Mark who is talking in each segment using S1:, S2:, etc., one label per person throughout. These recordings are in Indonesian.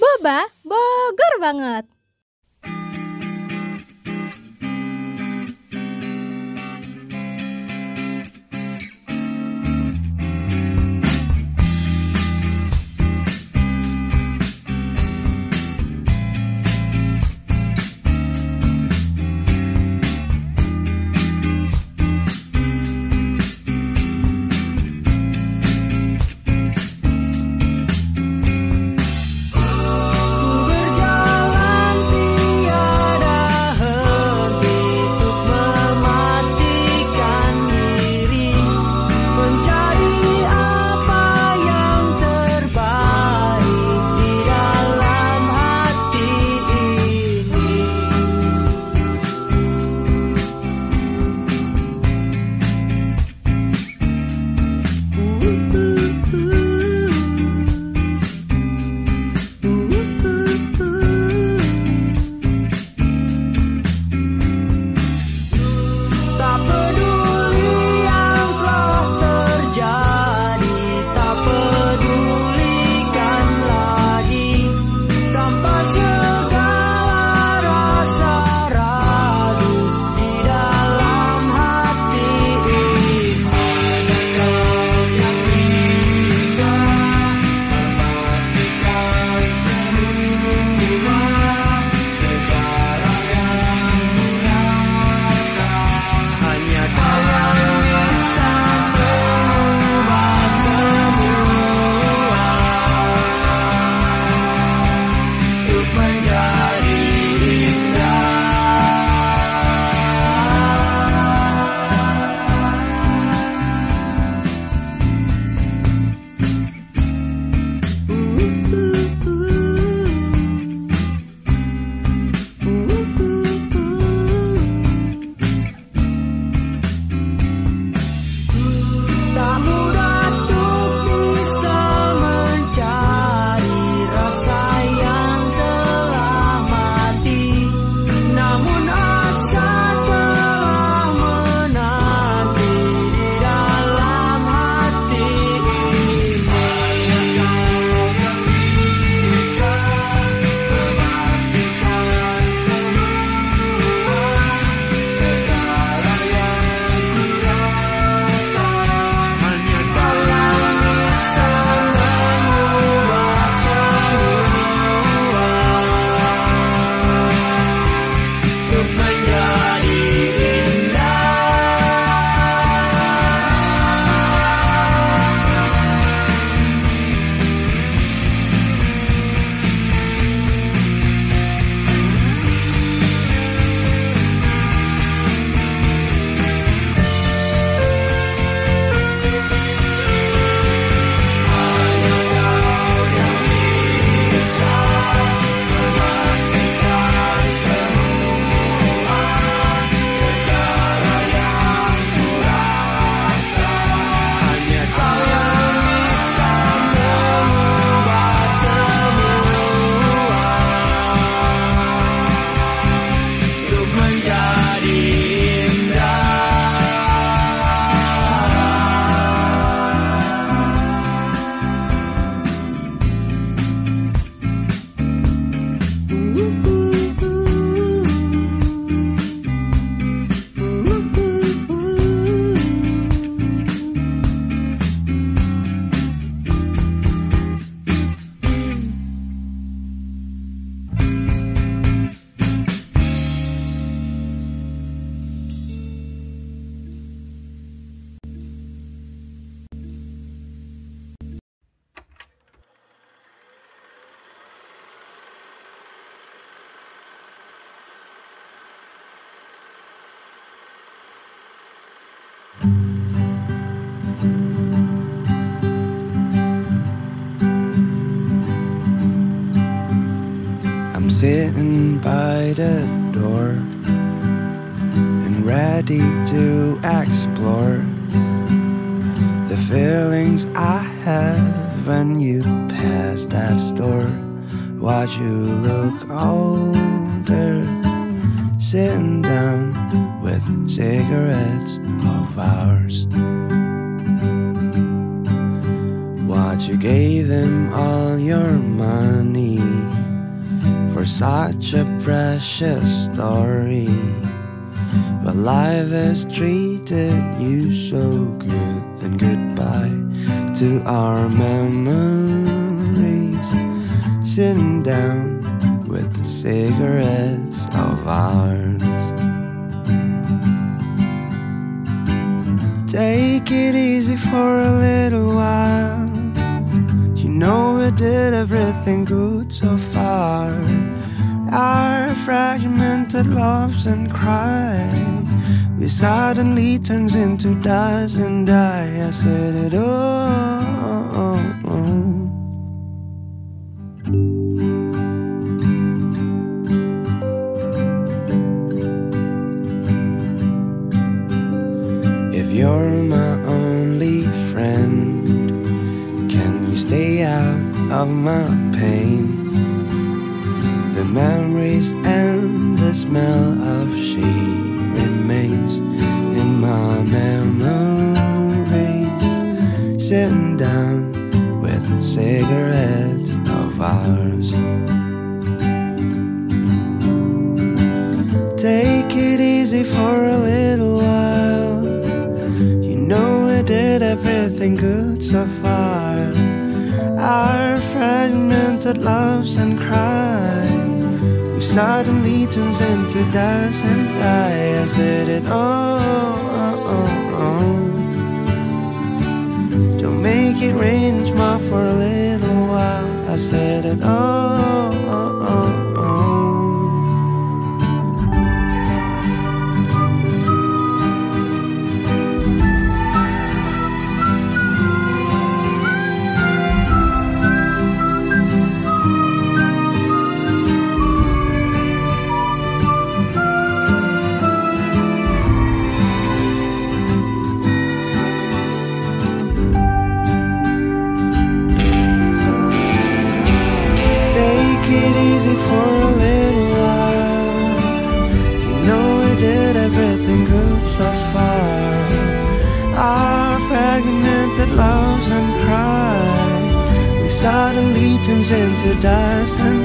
S1: Boba, Bogor banget.
S2: The door and ready to explore the feelings I have when you pass that store. Watch you look older, sitting down with cigarettes of ours. What you gave him all your money for such a precious story. But life has treated you so good, then goodbye to our memories. Sitting down with the cigarettes of ours. Take it easy for a little while. Know we did everything good so far. Our fragmented loves and cry. We suddenly turns into dust and die. I said it all. Stay out of my pain? The memories and the smell of she remains in my memories. Sitting down with cigarettes of ours. Take it easy for a little while. You know we did everything good so far. Our fragmented loves and cries, We suddenly turns into dust and die. I said it all. Don't make it rain smile for a little while. I said it all. sun.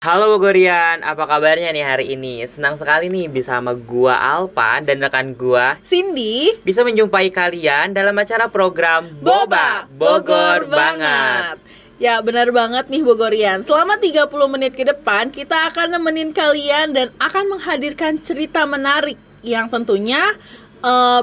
S3: Halo Bogorian, apa kabarnya nih hari ini? Senang sekali nih bisa sama gua Alpa dan rekan gua
S4: Cindy
S3: bisa menjumpai kalian dalam acara program Boba Bogor banget.
S4: Ya benar banget nih Bogorian Selama 30 menit ke depan kita akan nemenin kalian dan akan menghadirkan cerita menarik Yang tentunya eh,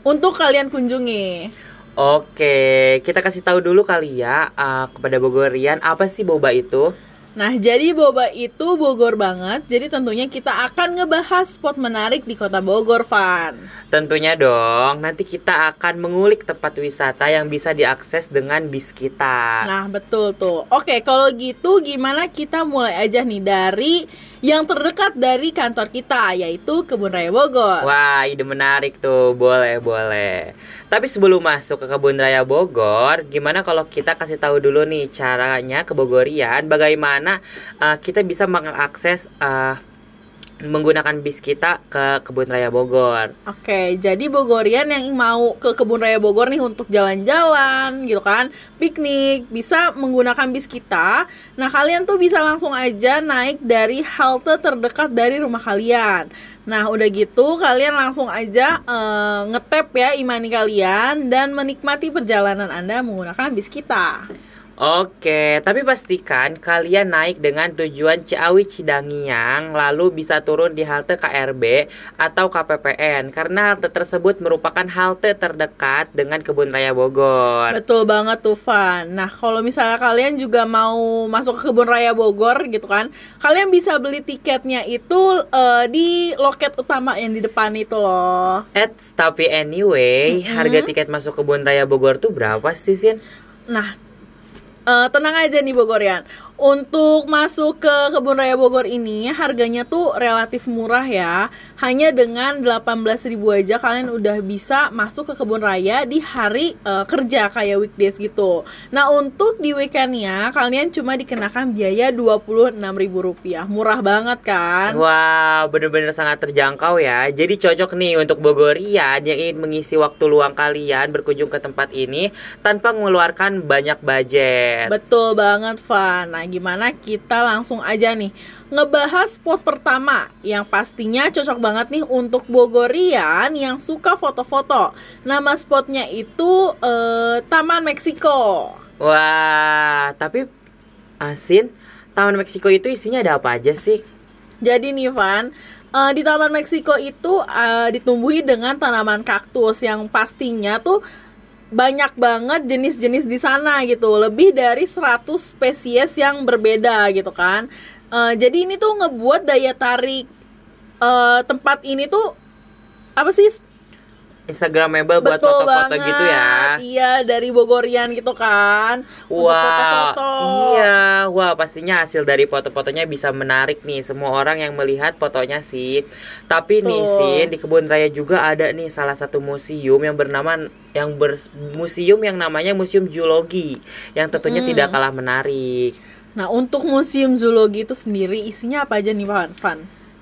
S4: untuk kalian kunjungi
S3: Oke, kita kasih tahu dulu kali ya uh, kepada Bogorian apa sih boba itu?
S4: Nah jadi Boba itu Bogor banget. Jadi tentunya kita akan ngebahas spot menarik di kota Bogor Van.
S3: Tentunya dong, nanti kita akan mengulik tempat wisata yang bisa diakses dengan bis kita.
S4: Nah betul tuh. Oke kalau gitu gimana kita mulai aja nih dari yang terdekat dari kantor kita Yaitu Kebun Raya Bogor
S3: Wah, ide menarik tuh. Boleh, boleh. Tapi sebelum masuk ke Kebun Raya Bogor, gimana kalau kita kasih tahu dulu nih caranya ke Bogorian bagaimana uh, kita bisa mengakses uh, menggunakan bis kita ke Kebun Raya Bogor.
S4: Oke, jadi Bogorian yang mau ke Kebun Raya Bogor nih untuk jalan-jalan gitu kan, piknik, bisa menggunakan bis kita. Nah, kalian tuh bisa langsung aja naik dari halte terdekat dari rumah kalian. Nah, udah gitu kalian langsung aja eh, ngetap ya imani kalian dan menikmati perjalanan Anda menggunakan bis kita.
S3: Oke, tapi pastikan kalian naik dengan tujuan Ciawi Cidangiang lalu bisa turun di halte KRB atau KPPN karena halte tersebut merupakan halte terdekat dengan Kebun Raya Bogor.
S4: Betul banget tuh Van. Nah kalau misalnya kalian juga mau masuk ke kebun raya Bogor gitu kan, kalian bisa beli tiketnya itu eh, di loket utama yang di depan itu loh.
S3: Eh, tapi anyway,
S4: Mm-mm.
S3: harga tiket masuk Kebun Raya Bogor tuh berapa sih, Sin?
S4: Nah eh, tenang aja nih Bogorian. Untuk masuk ke kebun raya Bogor ini harganya tuh relatif murah ya. Hanya dengan 18.000 aja kalian udah bisa masuk ke kebun raya di hari eh, kerja kayak weekdays gitu. Nah, untuk di weekendnya kalian cuma dikenakan biaya Rp26.000. Murah banget kan?
S3: Wah, bener-bener sangat terjangkau ya. Jadi cocok nih untuk Bogorian yang ingin mengisi waktu luang kalian berkunjung ke tempat ini tanpa mengeluarkan banyak budget.
S4: Betul banget, Van. Nah, gimana kita langsung aja nih ngebahas spot pertama yang pastinya cocok banget nih untuk Bogorian yang suka foto-foto. Nama spotnya itu eh, Taman Meksiko.
S3: Wah, tapi Asin, Taman Meksiko itu isinya ada apa aja sih?
S4: Jadi nih, Van, eh, di Taman Meksiko itu eh, ditumbuhi dengan tanaman kaktus yang pastinya tuh banyak banget jenis-jenis di sana gitu. Lebih dari 100 spesies yang berbeda gitu kan. Eh, jadi ini tuh ngebuat daya tarik eh, tempat ini tuh apa sih
S3: Instagramable buat foto-foto gitu ya.
S4: iya dari Bogorian gitu kan
S3: Wah,
S4: foto-foto
S3: iya, wah pastinya hasil dari foto-fotonya bisa menarik nih semua orang yang melihat fotonya sih. Tapi nih
S4: Betul.
S3: sih di kebun raya juga ada nih salah satu museum yang bernama yang ber, museum yang namanya Museum Zoologi yang tentunya
S4: Hmm.
S3: tidak kalah menarik.
S4: Nah untuk museum zoologi itu sendiri isinya apa aja nih Van? Van?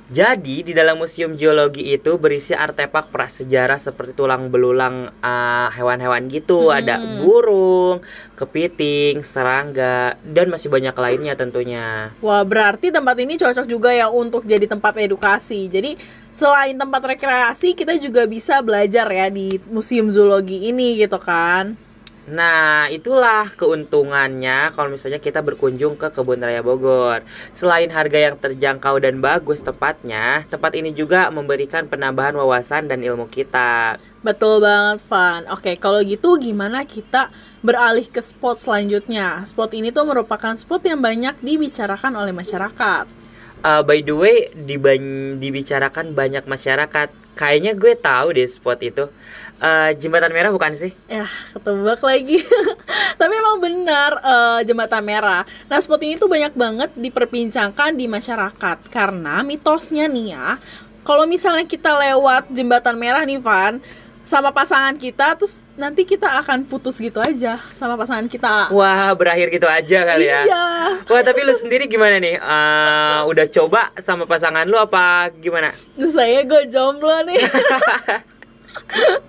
S3: Jadi di dalam museum geologi itu berisi artefak prasejarah seperti tulang belulang ah, hewan-hewan gitu,
S4: Hmm.
S3: ada burung, kepiting, serangga, dan masih banyak lainnya tentunya.
S4: Wah, berarti tempat ini cocok juga ya untuk jadi tempat edukasi. Jadi, selain tempat rekreasi, kita juga bisa belajar ya di Museum Zoologi ini gitu kan.
S3: Nah, itulah keuntungannya kalau misalnya kita berkunjung ke Kebun Raya Bogor. Selain harga yang terjangkau dan bagus tempatnya, tempat ini juga memberikan penambahan wawasan dan ilmu kita.
S4: Betul banget, Van. Oke, kalau gitu gimana kita beralih ke spot selanjutnya? Spot ini tuh merupakan spot yang banyak dibicarakan oleh masyarakat.
S3: Uh, by the way, dibicarakan banyak masyarakat. Kayaknya gue tahu deh spot itu. Uh, Jembatan Merah bukan sih?
S4: Ya, ketebak lagi. Tapi emang benar eh, jembatan merah. Nah, spot ini tuh banyak banget diperbincangkan di masyarakat karena mitosnya nih ya. Kalau misalnya kita lewat jembatan merah nih, Van, sama pasangan kita terus nanti kita akan putus gitu aja sama pasangan kita.
S3: Wah, berakhir gitu aja kali ya.
S4: Iya.
S3: Wah, tapi lu sendiri gimana nih? Uh, udah coba sama pasangan lu apa gimana?
S4: Saya gue jomblo nih.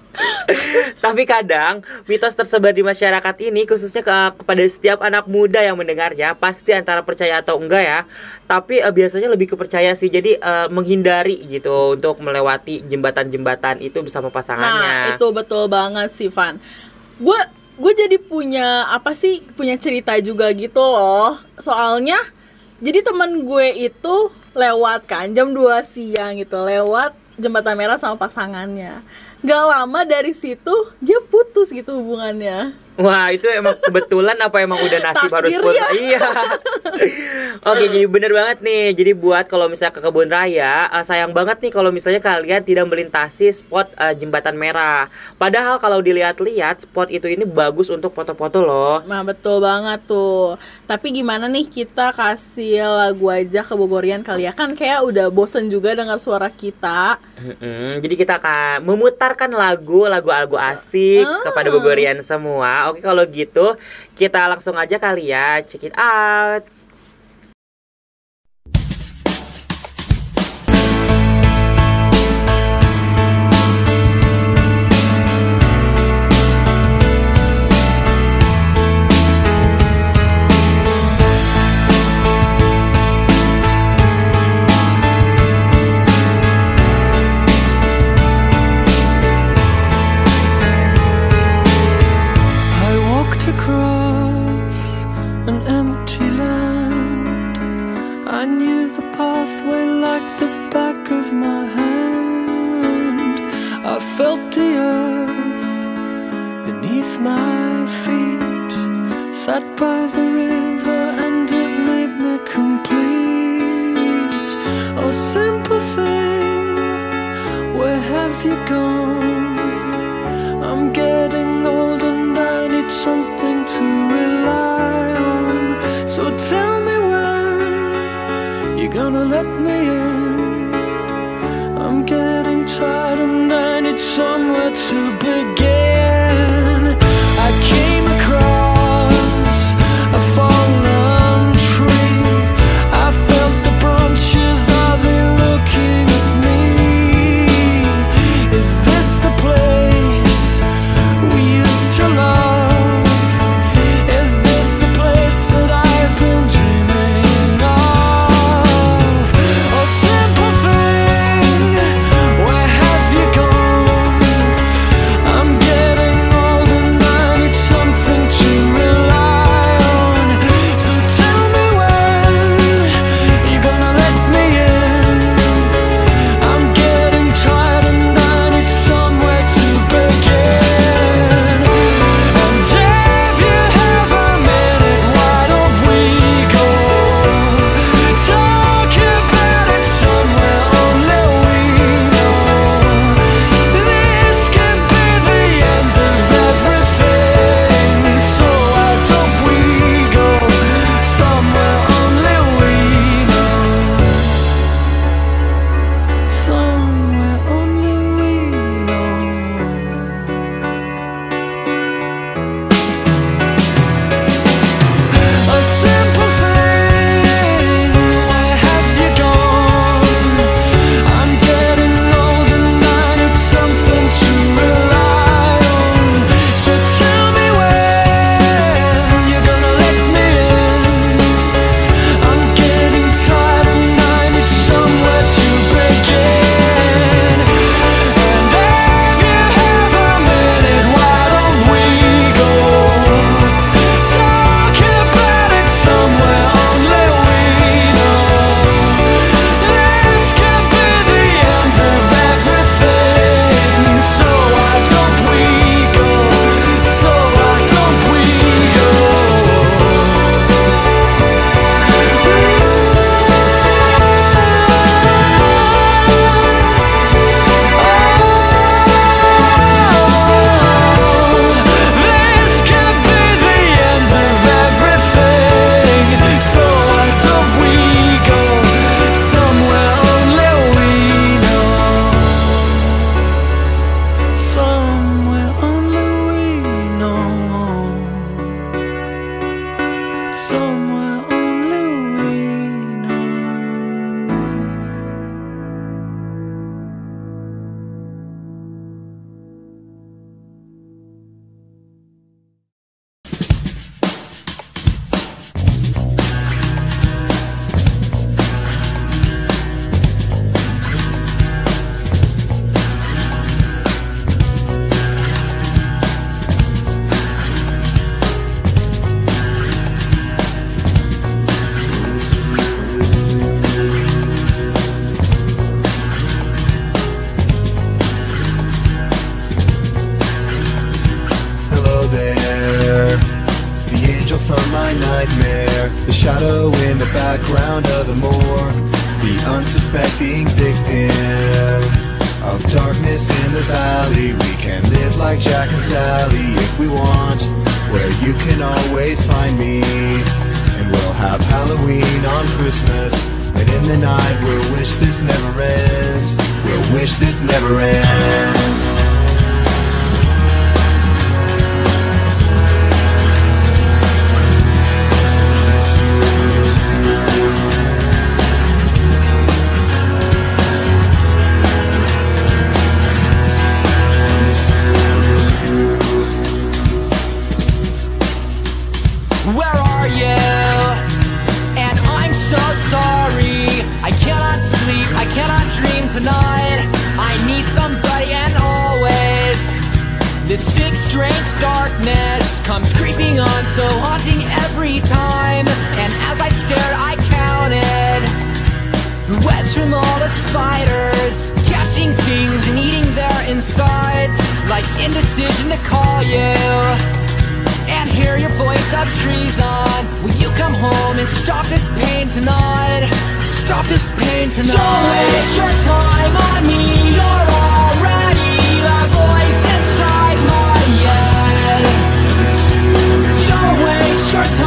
S3: Tapi kadang mitos tersebar di masyarakat ini khususnya ke- kepada setiap anak muda yang mendengarnya pasti antara percaya atau enggak ya. Tapi eh, biasanya lebih kepercaya sih. Jadi eh, menghindari gitu untuk melewati jembatan-jembatan itu bersama
S4: Nah,
S3: pasangannya.
S4: itu betul banget sih, Van. Gue gue jadi punya apa sih? Punya cerita juga gitu loh. Soalnya jadi temen gue itu lewat kan jam 2 siang gitu, lewat jembatan merah sama pasangannya. Gak lama dari situ dia putus gitu hubungannya.
S3: Wah, itu emang kebetulan apa emang udah nasib harus putus?
S4: ya.
S3: Iya. Oke, jadi bener banget nih. Jadi buat kalau misalnya ke kebun raya, eh, sayang banget nih kalau misalnya kalian tidak melintasi spot eh, jembatan merah. Padahal kalau dilihat-lihat spot itu ini bagus untuk foto-foto loh.
S4: Nah betul banget tuh Tapi gimana nih kita kasih lagu aja ke Bogorian kali ya Kan kayak udah bosen juga dengar suara kita
S3: Mm-mm, Jadi kita akan memutarkan lagu lagu-lagu asik
S4: Ah.
S3: kepada Bogorian semua. Oke kalau gitu kita langsung aja kali ya check it out.
S2: felt the earth beneath my feet. Sat by the river and it made me complete. Oh, simple thing, where have you gone? I'm getting old and I need something to rely on. So tell me when you're gonna let me in. somewhere
S5: too big tonight. I need somebody and always. This sick strange darkness comes creeping on So haunting every time. And as I stared I counted webs from all the spiders Catching things and eating their insides Like indecision to call you And hear your voice of treason. Will you come home and stop this pain tonight? Stop this pain tonight. Don't waste your time on me. You're already the voice inside my head. Don't waste your time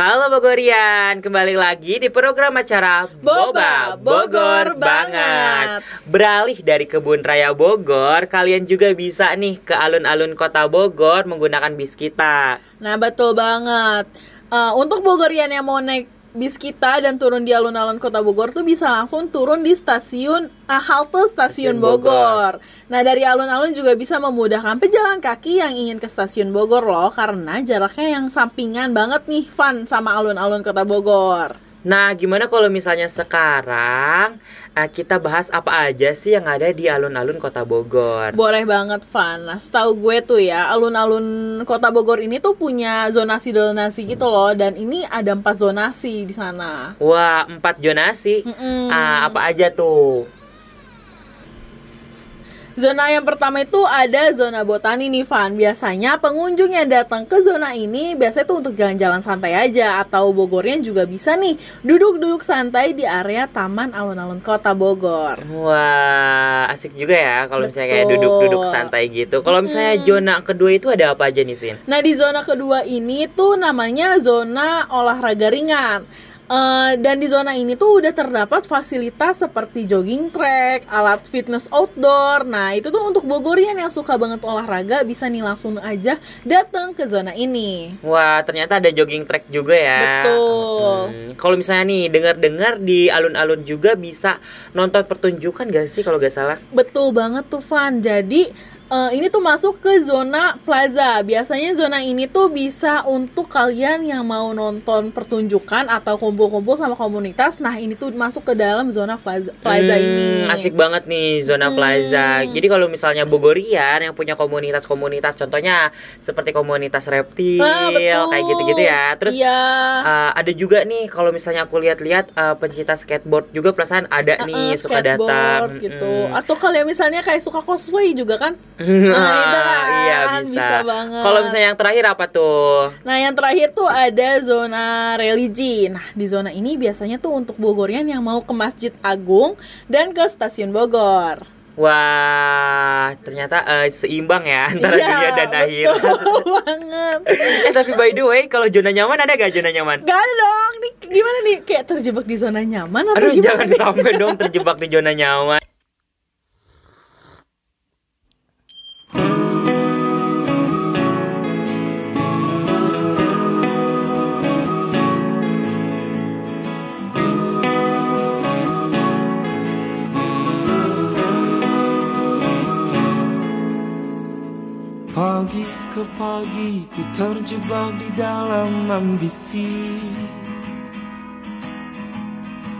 S3: Halo Bogorian, kembali lagi di program acara
S4: Boba, Bogor banget.
S3: Beralih dari kebun raya Bogor, kalian juga bisa nih ke alun-alun kota Bogor menggunakan bis kita.
S4: Nah betul banget. Eh, untuk Bogorian yang mau naik bis kita dan turun di alun-alun kota Bogor tuh bisa langsung turun di stasiun eh, halte stasiun
S3: Stasiun
S4: Bogor. Nah dari alun-alun juga bisa memudahkan pejalan kaki yang ingin ke stasiun Bogor loh karena jaraknya yang sampingan banget nih Van sama alun-alun kota Bogor.
S3: Nah, gimana kalau misalnya sekarang eh, kita bahas apa aja sih yang ada di alun-alun kota Bogor?
S4: Boleh banget Van. Nah setahu gue tuh ya alun-alun kota Bogor ini tuh punya zonasi-zonasi gitu loh dan ini ada empat zonasi di sana.
S3: Wah, empat zonasi.
S4: Mm-mm.
S3: Ah, apa aja tuh?
S4: Zona yang pertama itu ada zona botani nih Van. Biasanya pengunjung yang datang ke zona ini biasanya tuh untuk jalan-jalan santai aja Atau Bogornya juga bisa nih duduk-duduk santai di area taman alun-alun kota Bogor.
S3: Wah, asik juga ya kalau misalnya kayak duduk-duduk santai gitu. Kalau misalnya zona kedua itu ada apa aja nih, Sin?
S4: Nah di zona kedua ini tuh namanya zona olahraga ringan Eh, dan di zona ini tuh udah terdapat fasilitas seperti jogging track, alat fitness outdoor. Nah, itu tuh untuk Bogorian yang suka banget olahraga bisa nih langsung aja datang ke zona ini.
S3: Wah, ternyata ada jogging track juga ya.
S4: Betul.
S3: Hmm, Kalau misalnya nih dengar-dengar di alun-alun juga bisa nonton pertunjukan gak sih kalau gak salah?
S4: Betul banget tuh Van. Jadi eh, ini tuh masuk ke zona plaza. Biasanya zona ini tuh bisa untuk kalian yang mau nonton pertunjukan atau kumpul-kumpul sama komunitas. Nah ini tuh masuk ke dalam zona plaza, plaza
S3: Hmm,
S4: ini.
S3: Asik banget nih zona
S4: Hmm.
S3: plaza. Jadi kalau misalnya Bogorian yang punya komunitas-komunitas, contohnya seperti komunitas reptil,
S4: Ah, betul.
S3: kayak gitu-gitu ya. Terus
S4: Iya.
S3: Uh, ada juga nih kalau misalnya aku lihat-lihat uh, pencinta skateboard juga perasaan ada
S4: Eh,
S3: nih
S4: eh,
S3: suka datang
S4: gitu.
S3: Mm-mm.
S4: Atau kalian misalnya kayak suka cosplay juga kan?
S3: Ah,
S4: itu kan,
S3: iya bisa.
S4: bisa banget.
S3: Kalau misalnya yang terakhir apa tuh?
S4: Nah, yang terakhir tuh ada zona religi. Nah, di zona ini biasanya tuh untuk Bogorian yang mau ke Masjid Agung dan ke Stasiun Bogor.
S3: Wah, ternyata uh, seimbang ya antara
S4: Iya,
S3: dunia dan akhir.
S4: banget.
S3: eh tapi by the way, kalau zona nyaman ada gak zona nyaman?
S4: Gak ada dong. Nih gimana nih? Kayak terjebak di zona nyaman atau
S3: Aduh,
S4: gimana?
S3: jangan
S4: nih?
S3: sampai dong terjebak di zona nyaman.
S6: Pagi ke pagi ku terjebak di dalam ambisi.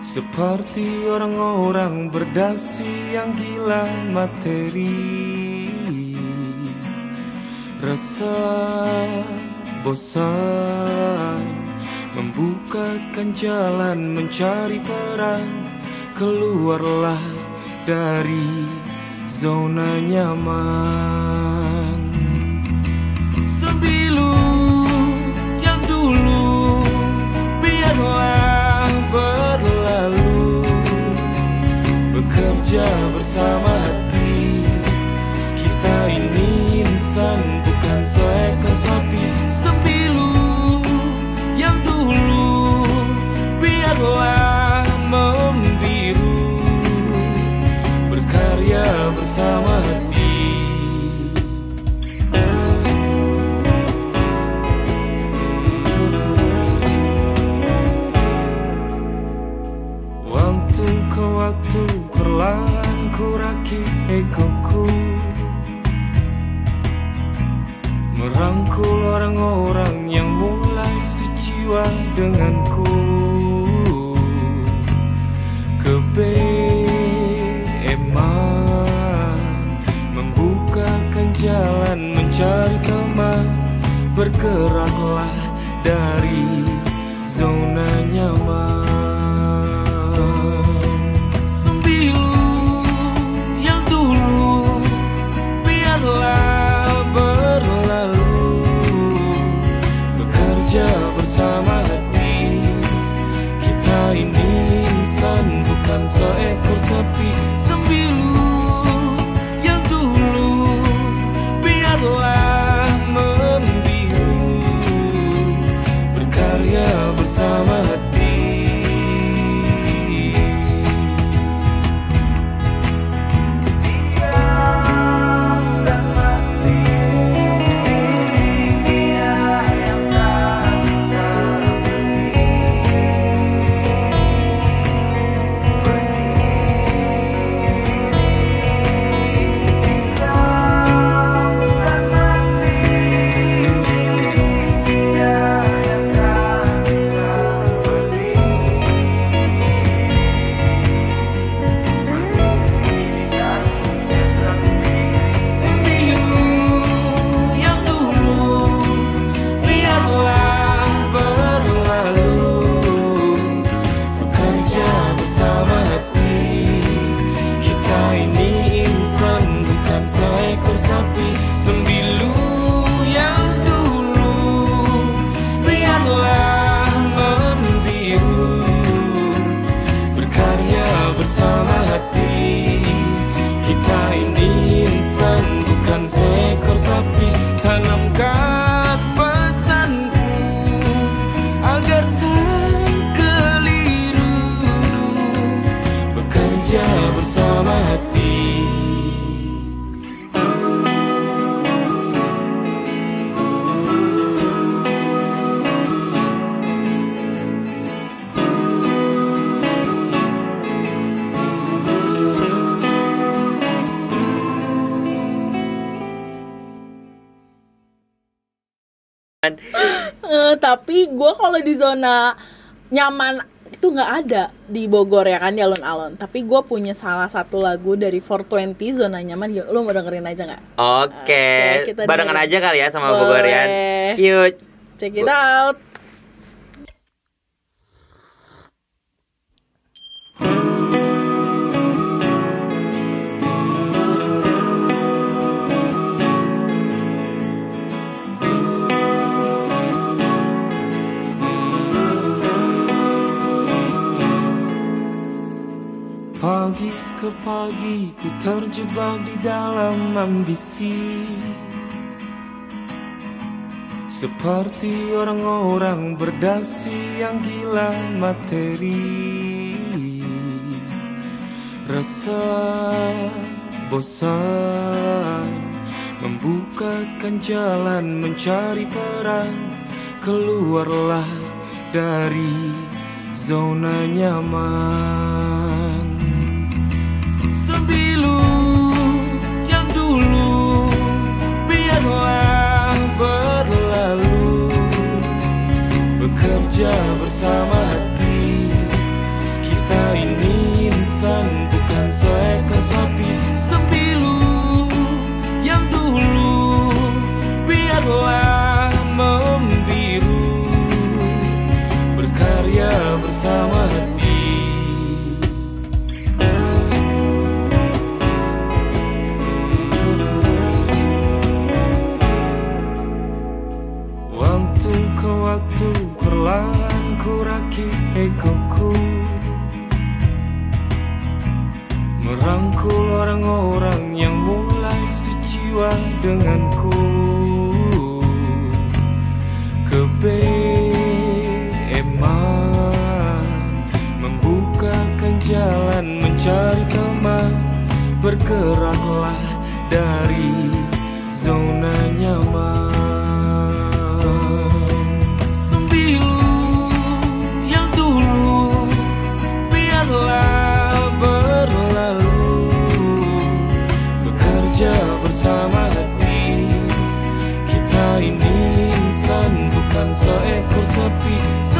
S6: Seperti orang-orang berdasi yang gila materi. Rasa bosan Membukakan jalan mencari peran. Keluarlah dari zona nyaman Sembilu yang dulu biarlah berlalu. Bekerja bersama Merangkul orang-orang yang mulai sejiwa denganku. Kebeeman Membukakan jalan mencari teman Bergeraklah ini insan bukan seekor sapi sembilu
S4: gue di zona nyaman itu nggak ada di Bogor ya kan di alun-alun. Tapi gue punya salah satu lagu dari 420 zona nyaman. Yuk, lu mau dengerin aja nggak?
S3: Oke,
S4: Oke, kita
S3: barengan
S4: dengerin.
S3: aja kali ya sama
S4: Boleh.
S3: Bogorian. Yuk.
S4: Check it out.
S6: Ke pagi ku terjebak di dalam ambisi. Seperti orang-orang berdasi yang gila materi. Rasa bosan Membukakan jalan mencari peran. Keluarlah dari zona nyaman Sembilu yang dulu. Biarlah berlalu. Bekerja bersama hati. Kita ini insan bukan seekor sapi. Sembilu yang dulu. Biarlah membiru. Berkarya bersama hati Waktu ke waktu perlahan ku rakit egoku. Merangkul orang-orang yang mulai sejiwa denganku. Kebeeman Membukakan jalan mencari teman. Bergeraklah dari insan bukan seekor sapi Sembilu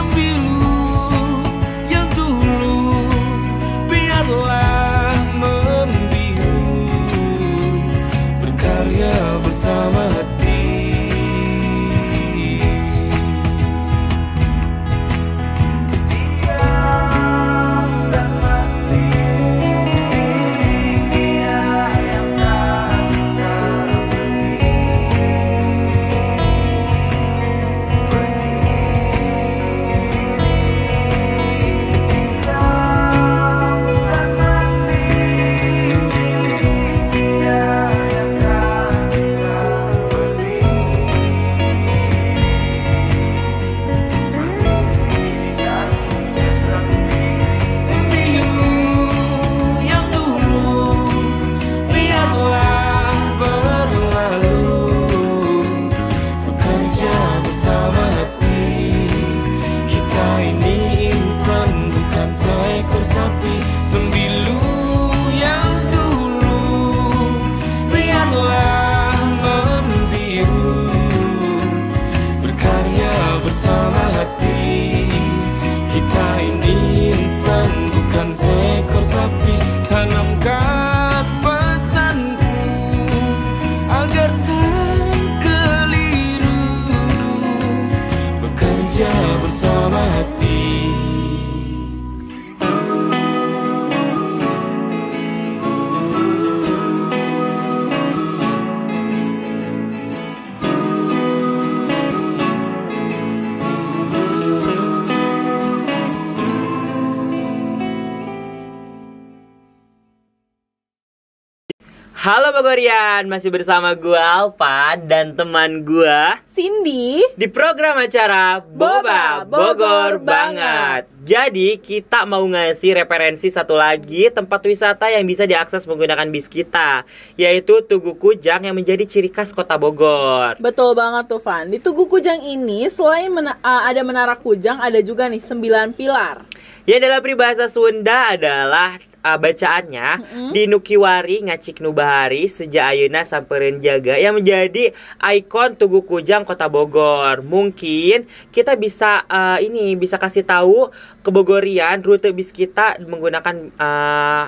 S3: Halo Bogorian, masih bersama gua Alpan dan teman gua
S4: Cindy
S3: di program acara Boba Bogor banget. Jadi kita mau ngasih referensi satu lagi tempat wisata yang bisa diakses menggunakan bis kita, yaitu Tugu Kujang yang menjadi ciri khas kota Bogor.
S4: Betul banget tuh Van Di Tugu Kujang ini selain mena- uh, ada menara Kujang Ada juga nih sembilan pilar
S3: Yang dalam peribahasa Sunda adalah uh, bacaannya di Nukiwari ngacik nubahari sejak ayeuna sampereun jaga yang menjadi ikon Tugu Kujang Kota Bogor. Mungkin kita bisa uh, ini bisa kasih tahu ke Bogorian rute bis kita menggunakan uh,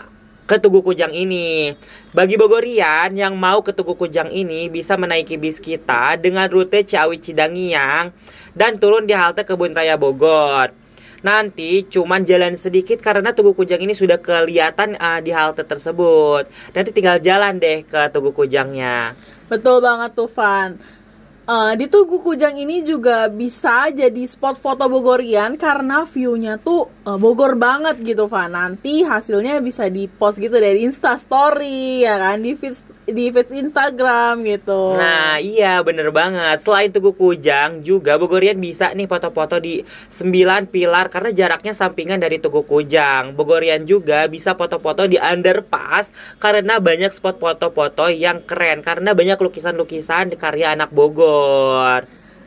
S3: ke Tugu Kujang ini. Bagi Bogorian yang mau ke Tugu Kujang ini bisa menaiki bis kita dengan rute Ciawi Cidangiang dan turun di halte Kebun Raya Bogor. Nanti cuman jalan sedikit karena Tugu Kujang ini sudah kelihatan uh, di halte tersebut. Nanti tinggal jalan deh ke Tugu Kujangnya.
S4: Betul banget tuh Van Eh, di Tugu Kujang ini juga bisa jadi spot foto Bogorian karena view-nya tuh eh, Bogor banget gitu Van. Nanti hasilnya bisa di post gitu dari Insta Story ya kan di feed di feed Instagram gitu.
S3: Nah iya bener banget Selain Tugu Kujang juga Bogorian bisa nih foto-foto di 9 pilar Karena jaraknya sampingan dari Tugu Kujang Bogorian juga bisa foto-foto di underpass Karena banyak spot foto-foto yang keren Karena banyak lukisan-lukisan karya anak Bogor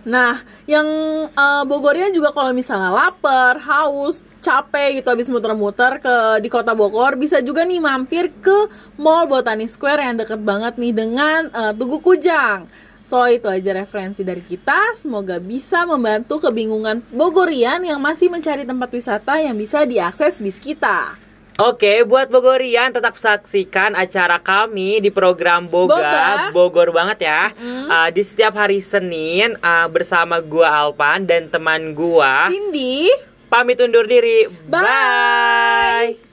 S4: Nah, yang eh, Bogorian juga kalau misalnya lapar, haus, capek gitu habis muter-muter ke di kota Bogor, bisa juga nih mampir ke Mall Botani Square yang deket banget nih dengan eh, Tugu Kujang. So itu aja referensi dari kita. Semoga bisa membantu kebingungan Bogorian yang masih mencari tempat wisata yang bisa diakses bis kita.
S3: Oke, buat Bogorian tetap saksikan acara kami di program Boga,
S4: Boga.
S3: Bogor banget ya. Uh, di setiap hari Senin uh, bersama gua Alpan dan teman gua
S4: Cindy,
S3: pamit undur diri.
S4: Bye.